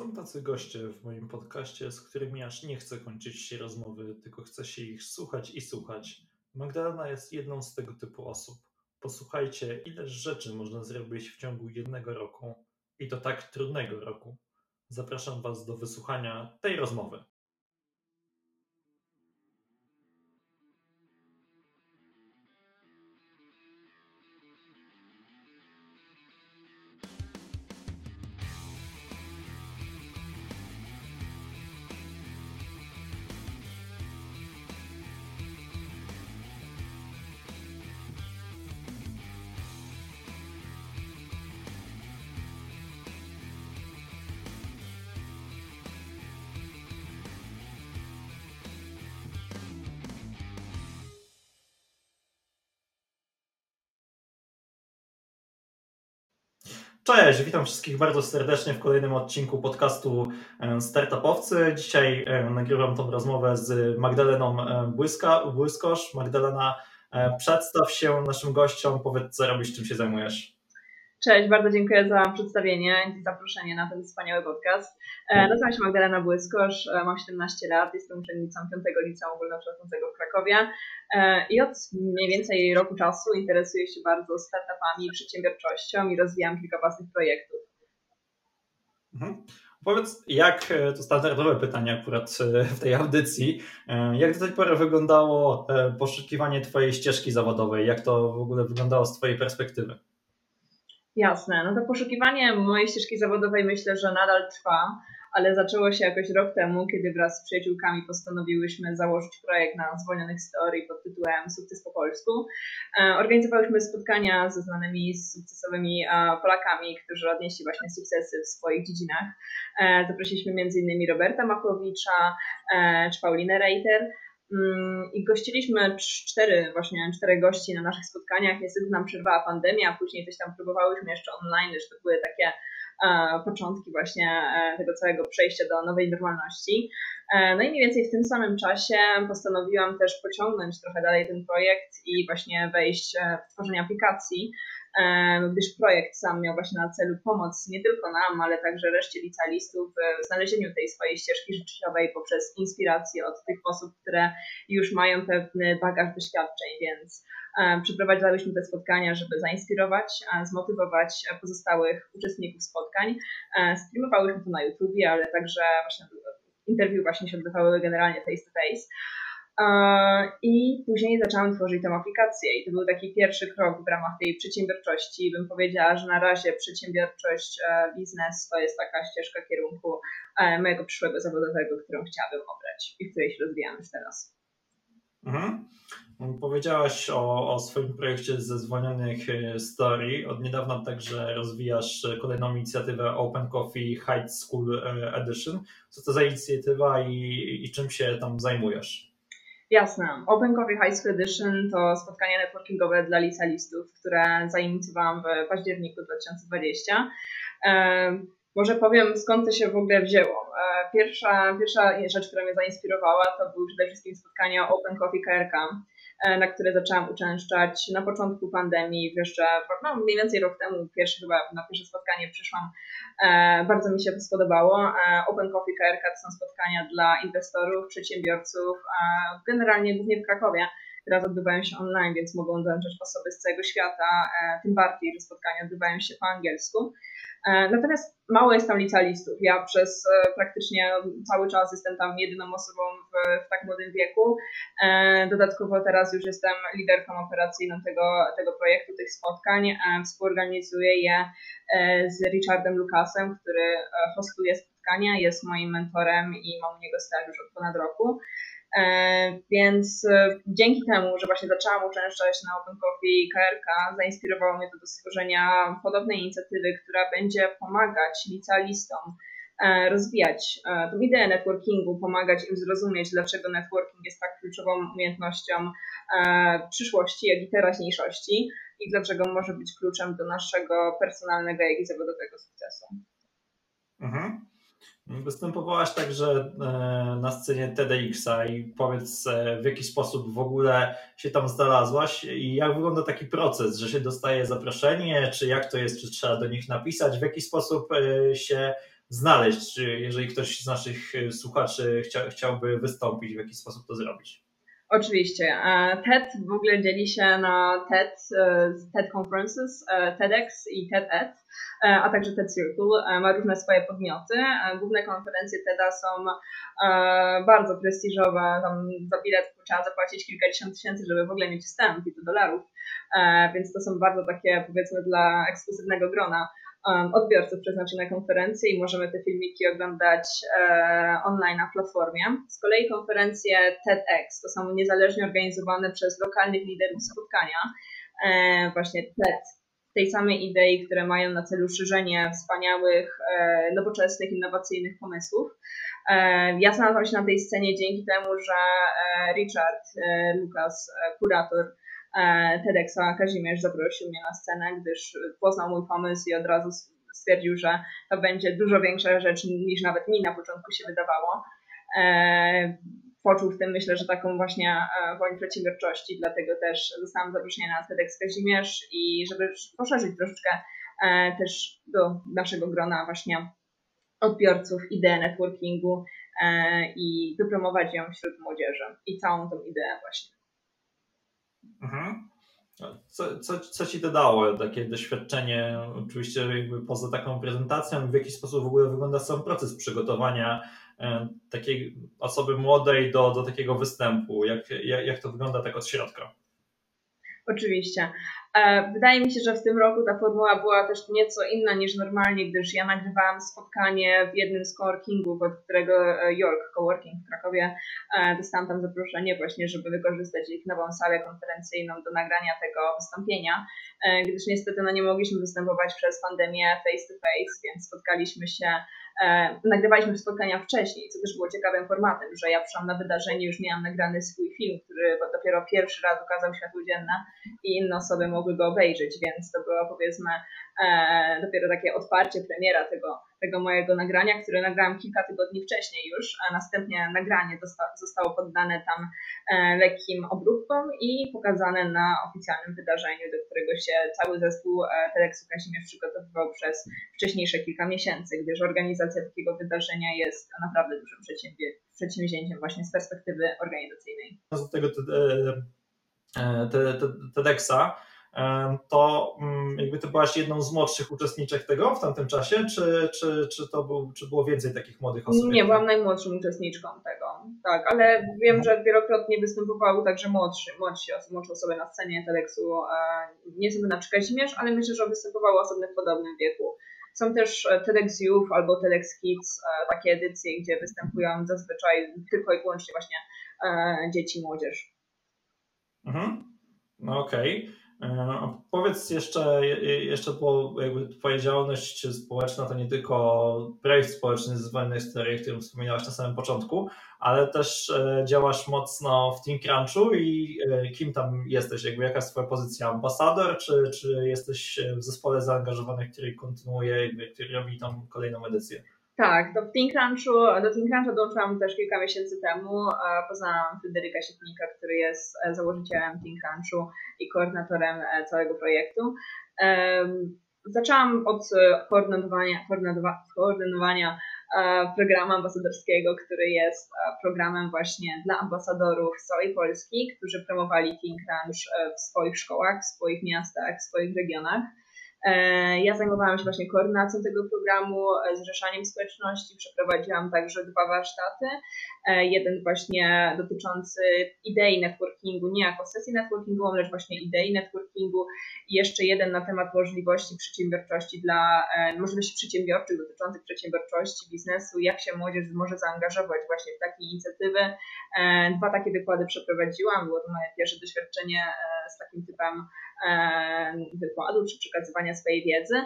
Są tacy goście w moim podcaście, z którymi aż nie chcę kończyć się rozmowy, tylko chcę się ich słuchać i słuchać. Magdalena jest jedną z tego typu osób. Posłuchajcie, ile rzeczy można zrobić w ciągu jednego roku i to tak trudnego roku. Zapraszam Was do wysłuchania tej rozmowy. Cześć, witam wszystkich bardzo serdecznie w kolejnym odcinku podcastu e, Startupowcy. Dzisiaj e, nagrywam tą rozmowę z Magdaleną e, Błyska, Błyskosz. Magdalena, przedstaw się naszym gościom, powiedz co robisz, czym się zajmujesz. Cześć, bardzo dziękuję za przedstawienie i zaproszenie na ten wspaniały podcast. E, nazywam się Magdalena Błyskosz, e, mam 17 lat, jestem uczennicą 5 Liceum Ogólnokształcącego w Krakowie e, i od mniej więcej roku czasu interesuję się bardzo startupami przedsiębiorczością i rozwijam kilka własnych projektów. Mhm. Powiedz, jak, to standardowe pytanie akurat w tej audycji, jak do tej pory wyglądało poszukiwanie Twojej ścieżki zawodowej? Jak to w ogóle wyglądało z Twojej perspektywy? Jasne, no to poszukiwanie mojej ścieżki zawodowej myślę, że nadal trwa, ale zaczęło się jakoś rok temu, kiedy wraz z przyjaciółkami postanowiłyśmy założyć projekt na zwolnionych story pod tytułem Sukces po polsku. E, organizowałyśmy spotkania ze znanymi sukcesowymi Polakami, którzy odnieśli właśnie sukcesy w swoich dziedzinach. E, zaprosiliśmy m.in. Roberta Makowicza e, czy Paulinę Reiter. Mm, I gościliśmy cztery, właśnie cztery gości na naszych spotkaniach. Niestety nam przerwała pandemia, później coś tam próbowałyśmy jeszcze online, że to były takie e, początki właśnie e, tego całego przejścia do nowej normalności. E, no i mniej więcej w tym samym czasie postanowiłam też pociągnąć trochę dalej ten projekt i właśnie wejść w tworzenie aplikacji gdyż projekt sam miał właśnie na celu pomoc nie tylko nam, ale także reszcie licealistów w znalezieniu tej swojej ścieżki życiowej poprzez inspirację od tych osób, które już mają pewny bagaż doświadczeń, więc przeprowadzałyśmy te spotkania, żeby zainspirować, zmotywować pozostałych uczestników spotkań. Streamowałyśmy to na YouTubie, ale także właśnie interwiu właśnie się odbywały generalnie face to face. I później zaczęłam tworzyć tę aplikację i to był taki pierwszy krok w ramach tej przedsiębiorczości. Bym powiedziała, że na razie przedsiębiorczość, e, biznes to jest taka ścieżka kierunku e, mojego przyszłego zawodowego, którą chciałabym obrać i w której się rozwijam już teraz. Mhm. Powiedziałaś o, o, swoim projekcie ze zwolnionych e, story. Od niedawna także rozwijasz kolejną inicjatywę Open Coffee High School Edition. Co to za inicjatywa i, i czym się tam zajmujesz? Jasne. Open Coffee High School Edition to spotkanie networkingowe dla licealistów, które zainicjowałam w październiku 2020. E, może powiem, skąd to się w ogóle wzięło. E, pierwsza, pierwsza rzecz, która mnie zainspirowała, to były przede wszystkim spotkania Open Coffee KRK, na które zaczęłam uczęszczać na początku pandemii, jeszcze no, mniej więcej rok temu, pierwszy chyba na pierwsze spotkanie przyszłam, e, bardzo mi się to spodobało. Open Coffee KRK to są spotkania dla inwestorów, przedsiębiorców, generalnie głównie w Krakowie. Teraz odbywają się online, więc mogą dołączać osoby z całego świata, tym bardziej, że spotkania odbywają się po angielsku. E, natomiast mało jest tam licealistów. Ja przez e, praktycznie cały czas jestem tam jedyną osobą w, w tak młodym wieku. E, dodatkowo teraz już jestem liderką operacyjną tego, tego projektu, tych spotkań. Współorganizuję je z Richardem Lukasem, który hostuje spotkania, jest moim mentorem i mam u niego staż już od ponad roku. E, więc e, dzięki temu, że właśnie zaczęłam uczęszczać na Open Coffee KRK, zainspirowało mnie to do stworzenia podobnej inicjatywy, która będzie pomagać licealistom e, rozwijać tą ideę networkingu, pomagać im zrozumieć, dlaczego networking jest tak kluczową umiejętnością przyszłości, jak i teraźniejszości i dlaczego może być kluczem do naszego personalnego, jak i zawodowego sukcesu. Mhm. Występowałaś także e, na scenie TEDxa i powiedz e, w jaki sposób w ogóle się tam znalazłaś i jak wygląda taki proces, że się dostaje zaproszenie, czy jak to jest, czy trzeba do nich napisać, w jaki sposób e, się znaleźć, jeżeli ktoś z naszych słuchaczy chcia, chciałby wystąpić, w jaki sposób to zrobić? Oczywiście. E, TED w ogóle dzieli się na TED, e, TED Conferences, e, TEDx i TED-Ed, a także TED Circle. Ma różne swoje podmioty. Główne konferencje TEDa są bardzo prestiżowe. Tam za bilet trzeba zapłacić kilkadziesiąt tysięcy, żeby w ogóle mieć wstęp i to dolarów. Więc to są bardzo takie powiedzmy dla ekskluzywnego grona odbiorców przeznaczone konferencje i możemy te filmiki oglądać e, online na platformie. Z kolei konferencje TEDx to są niezależnie organizowane przez lokalnych liderów spotkania. E, właśnie TED tej samej idei, które mają na celu szerzenie wspaniałych, e, nowoczesnych, innowacyjnych pomysłów. Ja znalazłam się na tej scenie dzięki temu, że Richard Lucas, kurator TEDxa Kazimierz zaprosił mnie na scenę, gdyż poznał mój pomysł i od razu stwierdził, że to będzie dużo większa rzecz niż nawet mi na początku się wydawało. E, poczuł w tym, myślę, że taką właśnie e, woń przedsiębiorczości, dlatego też zostałam zaproszona na TEDx Kazimierz i żeby poszerzyć troszeczkę też do naszego grona właśnie odbiorców ideę networkingu i wypromować ją wśród młodzieży i całą tą ideę właśnie. Mhm. Co, co, co ci to dało, takie doświadczenie, oczywiście jakby poza taką prezentacją, w jaki sposób w ogóle wygląda sam proces przygotowania e, takiej osoby młodej do, do takiego występu, jak, jak, jak to wygląda tak od środka? Oczywiście. E, wydaje mi się, że w tym roku ta formuła była też nieco inna niż normalnie, gdyż ja nagrywałam spotkanie w jednym z coworkingów, od którego e, York Coworking w Krakowie e, dostałam tam zaproszenie właśnie, żeby wykorzystać ich nową salę konferencyjną do nagrania tego wystąpienia, gdyż niestety no, nie mogliśmy występować przez pandemię face to face, więc spotkaliśmy się E, nagrywaliśmy spotkania wcześniej, co też było ciekawym formatem, że ja przyszłam na wydarzenie, już miałam nagrany swój film, który dopiero pierwszy raz ukazał światło dzienne i inne osoby mogły go obejrzeć, więc to było powiedzmy e, dopiero takie otwarcie, premiera tego, tego mojego nagrania, które nagrałam kilka tygodni wcześniej już, a następnie nagranie zostało poddane tam e, lekkim obróbkom i pokazane na oficjalnym wydarzeniu, do którego się cały zespół e, TEDxu Kazimierz przygotowywał przez wcześniejsze kilka miesięcy, gdyż organizacja takiego wydarzenia jest naprawdę dużym przedsięwzięciem właśnie z perspektywy organizacyjnej. Z tego TEDxa to mm, jakby ty byłaś jedną z młodszych uczestniczek tego w tamtym czasie, czy, czy, czy to był, czy było więcej takich młodych osób? Nie, byłam najmłodszą uczestniczką tego, tak, ale wiem, no. że wielokrotnie występowały także młodszy, młodsi, młodsze osoby na scenie TEDxu, nie sobie na Kazimierz, ale myślę, że występowały osoby w podobnym wieku. Są też e, TEDx Youth albo TEDx Kids, e, takie edycje, gdzie występują zazwyczaj tylko i wyłącznie właśnie e, dzieci, młodzież. Mhm. No okej. Okay. E, powiedz jeszcze, jeszcze bo jakby twoja działalność społeczna to nie tylko projekt społeczny z Wolnej Historii, o którym wspominałaś na samym początku, ale też e, działasz mocno w Team Crunchu i e, kim tam jesteś? Jakby jaka jest twoja pozycja? Ambasador, czy, czy jesteś w zespole zaangażowanych, który kontynuuje, jakby, który robi tam kolejną edycję? Tak, do Think Crunchu, do Think Crunchu dołączyłam też kilka miesięcy temu. Poznałam Fryderyka Sietnika, który jest e, założycielem Think Crunchu i koordynatorem e, całego projektu. Zaczęłam od e, koordynowania, koordynowania programu ambasadorskiego, który jest programem właśnie dla ambasadorów z całej Polski, którzy promowali Think Crunch w swoich szkołach, w swoich miastach, w swoich regionach. E, ja zajmowałam się właśnie koordynacją tego programu, e, zrzeszaniem społeczności, przeprowadziłam także dwa warsztaty. E, jeden właśnie dotyczący idei networkingu, nie jako sesji networkingu, lecz właśnie idei networkingu jeszcze jeden na temat możliwości przedsiębiorczości dla, możliwości przedsiębiorczych dotyczących przedsiębiorczości, biznesu, jak się młodzież może zaangażować właśnie w takie inicjatywy. Dwa takie wykłady przeprowadziłam, było to moje pierwsze doświadczenie z takim typem wykładu czy przekazywania swojej wiedzy,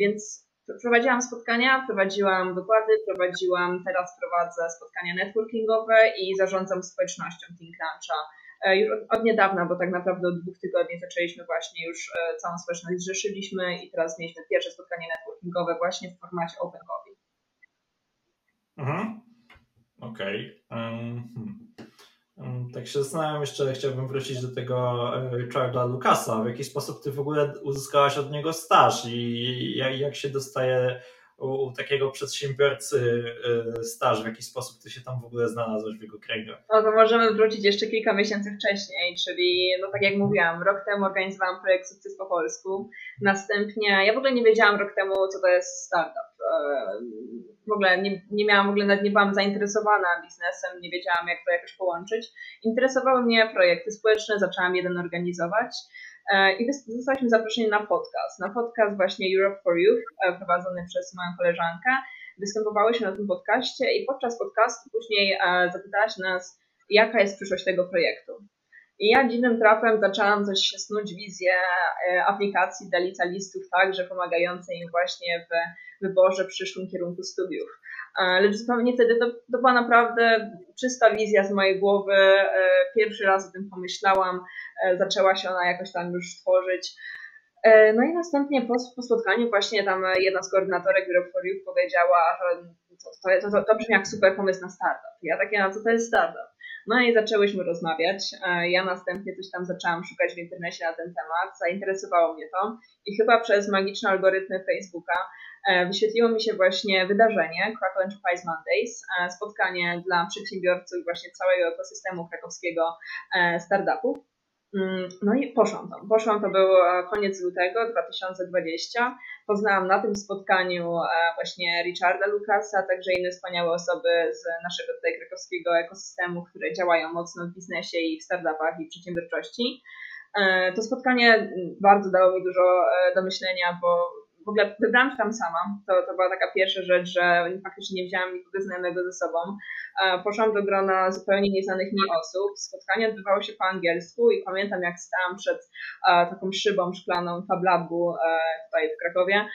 więc prowadziłam spotkania, prowadziłam wykłady, prowadziłam, teraz prowadzę spotkania networkingowe i zarządzam społecznością Think Cruncha e, już od, niedawna, bo tak naprawdę od dwóch tygodni zaczęliśmy właśnie już e, całą społeczność zrzeszyliśmy i teraz mieliśmy pierwsze spotkanie networkingowe właśnie w formacie Open Coffee. Mhm. Okej. Okay. Um. Mm, tak się zastanawiam jeszcze, chciałbym wrócić do tego e, Charlesa Lucasa. W jaki sposób ty w ogóle uzyskałaś od niego staż i jak, jak się dostaje u, takiego przedsiębiorcy y, staż, w jaki sposób ty się tam w ogóle znalazłeś w jego kręgach? No to możemy wrócić jeszcze kilka miesięcy wcześniej, czyli no tak jak mówiłam, rok temu organizowałam projekt Sukces po polsku. Następnie, ja w ogóle nie wiedziałam rok temu, co to jest startup. W ogóle nie, nie miałam, w ogóle nawet nie byłam zainteresowana biznesem, nie wiedziałam jak to jakoś połączyć. Interesowały mnie projekty społeczne, zaczęłam jeden organizować. E, I zostaliśmy zaproszeni na podcast, na podcast właśnie Europe for Youth, e, prowadzony przez moją koleżankę. Występowałyśmy na tym podcaście i podczas podcastu później e, zapytałaś nas, jaka jest przyszłość tego projektu. I ja dziwnym trafem zaczęłam coś snuć wizję aplikacji dla licealistów, także pomagającej im właśnie w wyborze przyszłym kierunku studiów. Lecz zupełnie wtedy to, to była naprawdę czysta wizja z mojej głowy. Pierwszy raz o tym pomyślałam. E, zaczęła się ona jakoś tam już tworzyć. E, no i następnie po, po spotkaniu właśnie tam jedna z koordynatorek Europe powiedziała, że to, to, to, to brzmi jak super pomysł na startup. Ja takie, no co to jest startup? No i zaczęłyśmy rozmawiać. E, ja następnie coś tam zaczęłam szukać w internecie na ten temat. Zainteresowało mnie to i chyba przez magiczne algorytmy Facebooka wyświetliło mi się właśnie wydarzenie Krakow Enterprise Mondays, spotkanie dla przedsiębiorców właśnie całego ekosystemu krakowskiego startupów. Mm, no i poszłam tam. Poszłam, to był e, koniec lutego 2020. Poznałam na tym spotkaniu e, właśnie Richarda Lucasa, także inne wspaniałe osoby z naszego tutaj krakowskiego ekosystemu, które działają mocno w biznesie i w startupach i przedsiębiorczości. E, to spotkanie bardzo dało mi dużo do myślenia, bo w ogóle wybrałam się tam sama. To, to była taka pierwsza rzecz, że faktycznie nie wzięłam nikogo znajomego ze sobą. Poszłam do grona zupełnie nieznanych mi osób. Spotkanie odbywało się po angielsku i pamiętam, jak stałam przed taką szybą szklaną Fablabu e, tutaj w Krakowie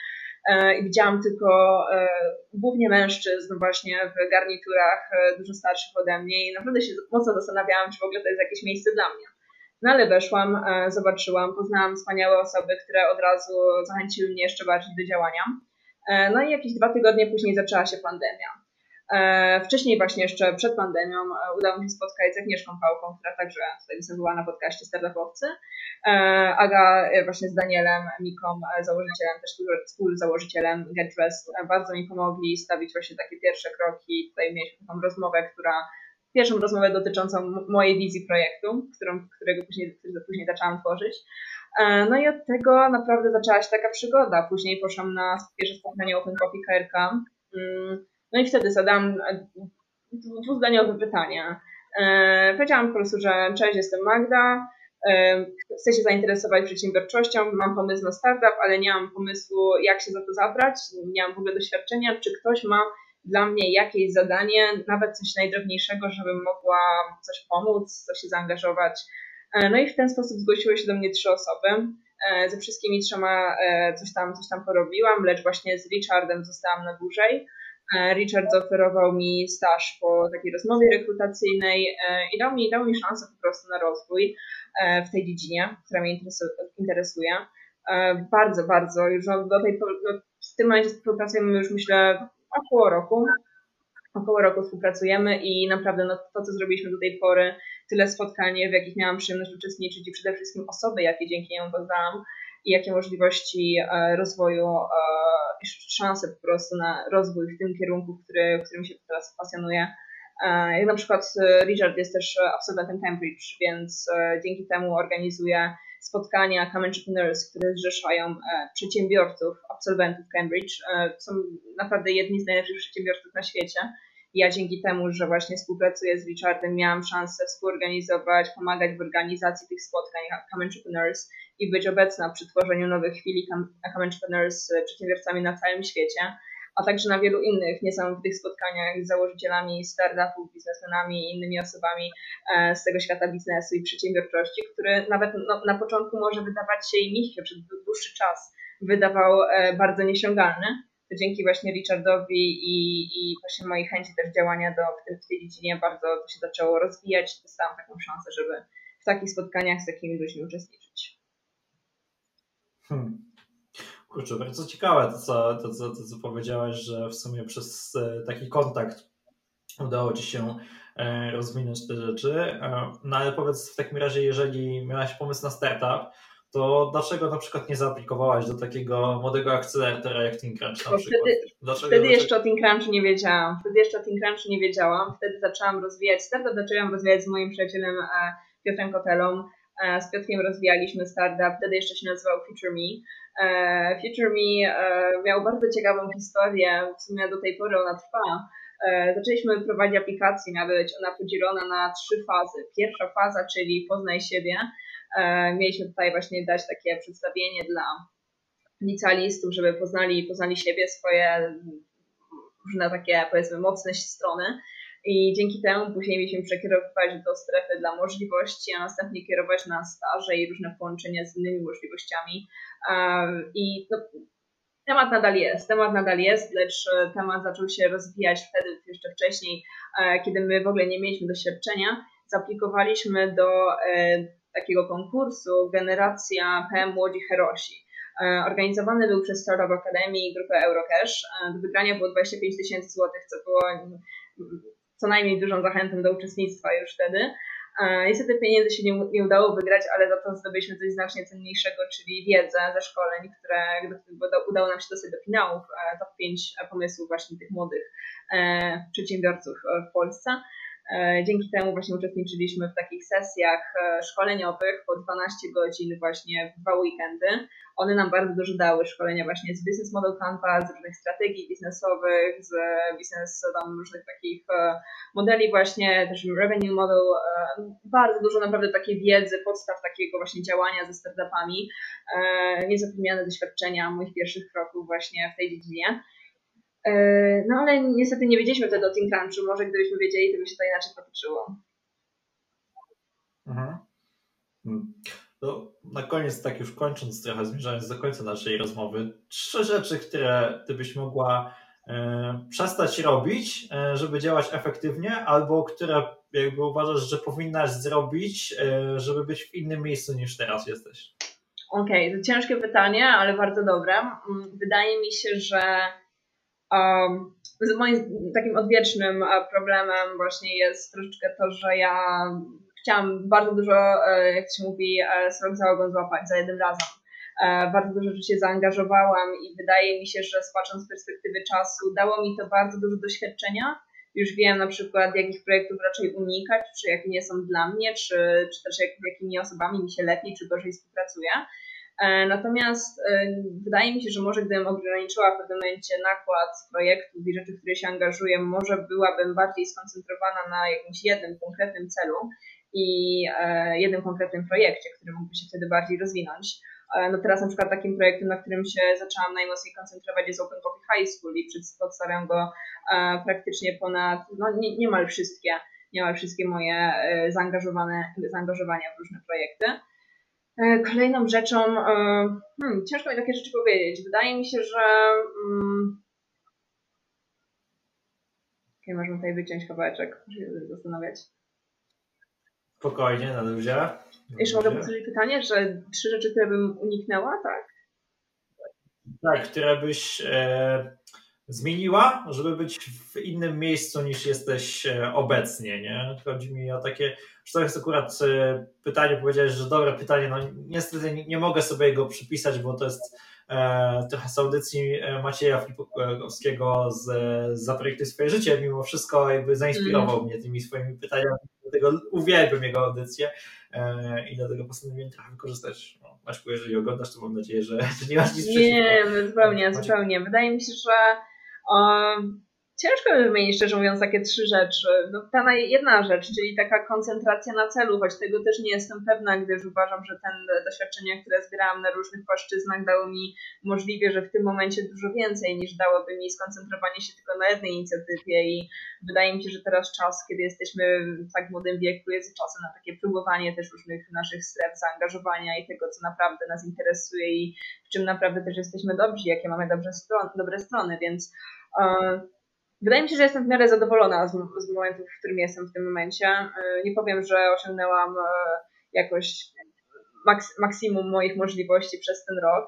e, i widziałam tylko e, głównie mężczyzn właśnie w garniturach, dużo starszych ode mnie i naprawdę się mocno zastanawiałam, czy w ogóle to jest jakieś miejsce dla mnie. No ale weszłam, zobaczyłam, poznałam wspaniałe osoby, które od razu zachęciły mnie jeszcze bardziej do działania. No i jakieś dwa tygodnie później zaczęła się pandemia. E, wcześniej właśnie jeszcze przed pandemią e, udało mi się spotkać z Agnieszką Pałką, która także tutaj występowała na podcaście Startupowcy. E, Aga właśnie z Danielem Miką, założycielem, też współzałożycielem GetDressed, bardzo mi pomogli stawić właśnie takie pierwsze kroki. Tutaj mieliśmy taką rozmowę, która pierwszą rozmowę dotyczącą mojej wizji projektu, którą, którego później, później zaczęłam tworzyć. No i od tego naprawdę zaczęła się taka przygoda. Później poszłam na pierwsze spotkanie Open Coffee KRK. No i wtedy zadałam e, dwuzdaniowe pytania. E, powiedziałam po prostu, że cześć, jestem Magda, e, chcę się zainteresować przedsiębiorczością, mam pomysł na startup, ale nie mam pomysłu, jak się za to zabrać, nie mam w ogóle doświadczenia, czy ktoś ma dla mnie jakieś zadanie, nawet coś najdrobniejszego, żebym mogła coś pomóc, coś się zaangażować. No i w ten sposób zgłosiły się do mnie trzy osoby. Ze wszystkimi trzema coś tam, coś tam porobiłam, lecz właśnie z Richardem zostałam na dłużej. E, Richard zaoferował mi staż po takiej rozmowie rekrutacyjnej e, i dał mi, dał mi szansę po prostu na rozwój e, w tej dziedzinie, która mnie interesuje. Bardzo, bardzo. Już do tej pory, no, w tym momencie współpracujemy już myślę około roku. Około roku współpracujemy i naprawdę no, to, co zrobiliśmy do tej pory, tyle spotkań, w jakich miałam przyjemność uczestniczyć i przede wszystkim osoby, jakie dzięki niemu poznałam, i jakie możliwości e, rozwoju e, i szanse po prostu na rozwój w tym kierunku, który, którym się teraz pasjonuje. E, jak na przykład Richard jest też absolwentem Cambridge, więc dzięki temu organizuje spotkania Come Entrepreneurs, które zrzeszają przedsiębiorców, absolwentów Cambridge. Są naprawdę jedni z najlepszych przedsiębiorców na świecie. Ja dzięki temu, że właśnie współpracuję z Richardem, miałam szansę współorganizować, pomagać w organizacji tych spotkań Come Entrepreneurs i być obecna przy tworzeniu nowych chwili Come Entrepreneurs z przedsiębiorcami na całym świecie, a także na wielu innych niesamowitych spotkaniach z założycielami startupów, biznesmenami i innymi osobami e, z tego świata biznesu i przedsiębiorczości, który nawet no, na początku może wydawać się i mi się przez dłuższy czas wydawał e, bardzo niesiągalny, to dzięki właśnie Richardowi i, i właśnie mojej chęci też działania do, w, w tej dziedzinie bardzo to się zaczęło rozwijać. Dostałam taką szansę, żeby w takich spotkaniach z takimi ludźmi uczestniczyć. Hmm. Kurczę, bardzo ciekawe to co, to, co, to, co powiedziałeś, że w sumie przez e, taki kontakt udało Ci się e, rozwinąć te rzeczy. E, no ale powiedz w takim razie, jeżeli miałaś pomysł na startup, to dlaczego na przykład nie zaaplikowałaś do takiego młodego akceleratora jak Think Crunch na przykład? Wtedy, dlaczego, wtedy dlaczego? jeszcze o Think Crunchu nie wiedziałam. Wtedy jeszcze o Think Crunchu nie wiedziałam. Wtedy zaczęłam rozwijać startup, zaczęłam rozwijać z moim przyjacielem Piotrem Kotelą. E, z Piotrkiem rozwijaliśmy startup, wtedy jeszcze się nazywał Future Me. E, Future Me miał bardzo ciekawą historię, w sumie do tej pory ona trwa. Zaczęliśmy prowadzić aplikację, miała być ona podzielona na trzy fazy. Pierwsza faza, czyli poznaj siebie. Mieliśmy tutaj właśnie dać takie przedstawienie dla licealistów, żeby poznali, poznali siebie, swoje różne takie powiedzmy mocne strony. I dzięki temu później mieliśmy przekierowywać do strefy dla możliwości, a następnie kierować na staże i różne połączenia z innymi możliwościami. I temat nadal jest, temat nadal jest, lecz temat zaczął się rozwijać wtedy, jeszcze wcześniej, kiedy my w ogóle nie mieliśmy doświadczenia. Zaplikowaliśmy do e, takiego konkursu Generacja PM Młodzi Herosi. E, organizowany był przez Startup Academy i grupę Eurocash. E, do wygrania było 25 tysięcy złotych, co było mm, co najmniej dużą zachętą do uczestnictwa już wtedy. E, niestety pieniędzy się nie, nie udało wygrać, ale za to zdobyliśmy coś znacznie cenniejszego, czyli wiedzę ze szkoleń, które udało nam się dostać do finałów top 5 pomysłów właśnie tych młodych przedsiębiorców w Polsce. E, dzięki temu właśnie uczestniczyliśmy w takich sesjach e, szkoleniowych po 12 godzin właśnie w dwa weekendy. One nam bardzo dużo dały, szkolenia właśnie z Business Model Canvas, z różnych strategii biznesowych, z biznes tam różnych takich e, modeli właśnie, też revenue model, bardzo dużo naprawdę takiej wiedzy, podstaw takiego właśnie działania ze startupami, niezapomniane doświadczenia moich pierwszych kroków właśnie w tej dziedzinie. E, no ale niestety nie wiedzieliśmy wtedy o Think Crunchu. Może gdybyśmy wiedzieli, to by się to inaczej potoczyło. Mhm. No, na koniec, tak już kończąc trochę, zmierzając do końca naszej rozmowy, trzy rzeczy, które ty byś mogła e, przestać robić, e, żeby działać efektywnie, albo które jakby uważasz, że powinnaś zrobić, e, żeby być w innym miejscu niż teraz jesteś? Okej, okay, to ciężkie pytanie, ale bardzo dobre. Mm, wydaje mi się, że Um, moim takim odwiecznym e, problemem właśnie jest troszeczkę to, że ja chciałam bardzo dużo, e, jak się mówi, e, srok załogą złapać za jednym razem. Bardzo dużo rzeczy się zaangażowałam i wydaje mi się, że patrząc z perspektywy czasu, dało mi to bardzo dużo doświadczenia. Już wiem na przykład, jakich projektów raczej unikać, czy jakie nie są dla mnie, czy, czy też jak, jakimi osobami mi się lepiej czy gorzej współpracuje. E, natomiast e, wydaje mi się, że może gdybym ograniczyła w pewnym momencie nakład projektów i rzeczy, w które się angażuję, może byłabym bardziej skoncentrowana na jakimś jednym konkretnym celu i e, jednym konkretnym projekcie, który mógłby się wtedy bardziej rozwinąć. No teraz na przykład takim projektem, na którym się zaczęłam najmocniej koncentrować jest Open Coffee High School i przedstawiam go praktycznie ponad, no nie, niemal wszystkie, niemal wszystkie moje zaangażowane, zaangażowania w różne projekty. E, kolejną rzeczą, e, hmm, ciężko mi takie rzeczy powiedzieć. Wydaje mi się, że. Hmm, możemy tutaj wyciąć kawałeczek, muszę się zastanawiać. Spokojnie, na luzie. Jeszcze mogę powtórzyć pytanie, że trzy rzeczy, które bym uniknęła, tak? Tak, które byś e, zmieniła, żeby być w innym miejscu niż jesteś e, obecnie, nie? Chodzi mi o takie, że to jest akurat e, pytanie, powiedziałeś, że dobre pytanie, no niestety nie, mogę sobie go przypisać, bo to jest e, trochę z audycji e, Macieja Flipkowskiego z, z Zaprojektuj swoje życie, mimo wszystko jakby zainspirował mm. mnie tymi swoimi pytaniami, dlatego uwielbiam jego audycję e, i dlatego postanowiłem trochę wykorzystać. No, Maćku, jeżeli oglądasz, to mam nadzieję, że, że nie masz nic przeciwko. Nie, zupełnie, zupełnie. Wydaje mi się, że Um, ciężko by wymienić, szczerze mówiąc, takie trzy rzeczy. No, ta jedna rzecz, czyli taka koncentracja na celu, choć tego też nie jestem pewna, gdyż uważam, że ten doświadczenia, które zbierałam na różnych płaszczyznach, dało mi możliwie, że w tym momencie dużo więcej niż dałoby mi skoncentrowanie się tylko na jednej inicjatywie i wydaje mi się, że teraz czas, kiedy jesteśmy w tak młodym wieku, jest czasem na takie próbowanie też różnych naszych stref zaangażowania i tego, co naprawdę nas interesuje i w czym naprawdę też jesteśmy dobrzy, jakie mamy dobre strony, dobre strony, więc Wydaje mi się, że jestem w miarę zadowolona z, z momentu, w którym jestem w tym momencie. Nie powiem, że osiągnęłam jakoś maks, maksimum moich możliwości przez ten rok,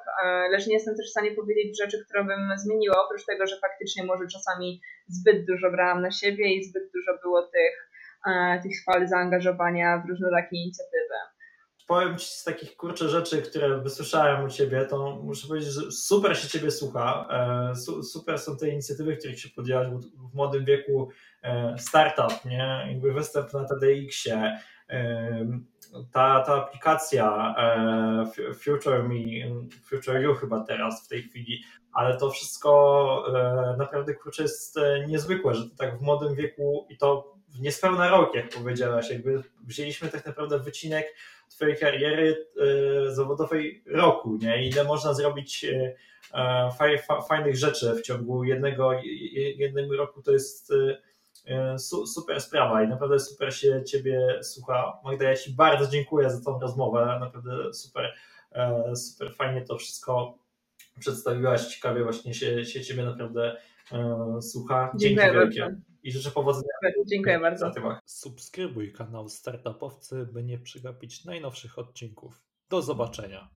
lecz nie jestem też w stanie powiedzieć rzeczy, które bym zmieniła, oprócz tego, że faktycznie może czasami zbyt dużo brałam na siebie i zbyt dużo było tych, tych fal zaangażowania w różnorakie inicjatywy. Powiem Ci z takich kurczę rzeczy, które wysłyszałem u Ciebie, to muszę powiedzieć, że super się Ciebie słucha. E, su, super są te inicjatywy, których się podjęłaś, w młodym wieku e, startup, nie? Jakby występ na TDX-ie, e, ta, ta aplikacja e, Future Me, Future You chyba teraz w tej chwili, ale to wszystko e, naprawdę kurczę jest e, niezwykłe, że to tak w młodym wieku i to w niespełna rok, jak powiedziałaś, jakby wzięliśmy tak naprawdę wycinek twojej kariery zawodowej roku, nie? Ile można zrobić fajnych rzeczy w ciągu jednego, jednego roku, to jest super sprawa i naprawdę super się Ciebie słucha. Magda, ja Ci bardzo dziękuję za tą rozmowę, naprawdę super, super fajnie to wszystko przedstawiłaś, ciekawie właśnie się, się Ciebie naprawdę słucha. Dzięki Dziękuję wielkie. bardzo. I życzę powodzenia. Dziękuję bardzo. Subskrybuj kanał Startupowcy, by nie przegapić najnowszych odcinków. Do zobaczenia.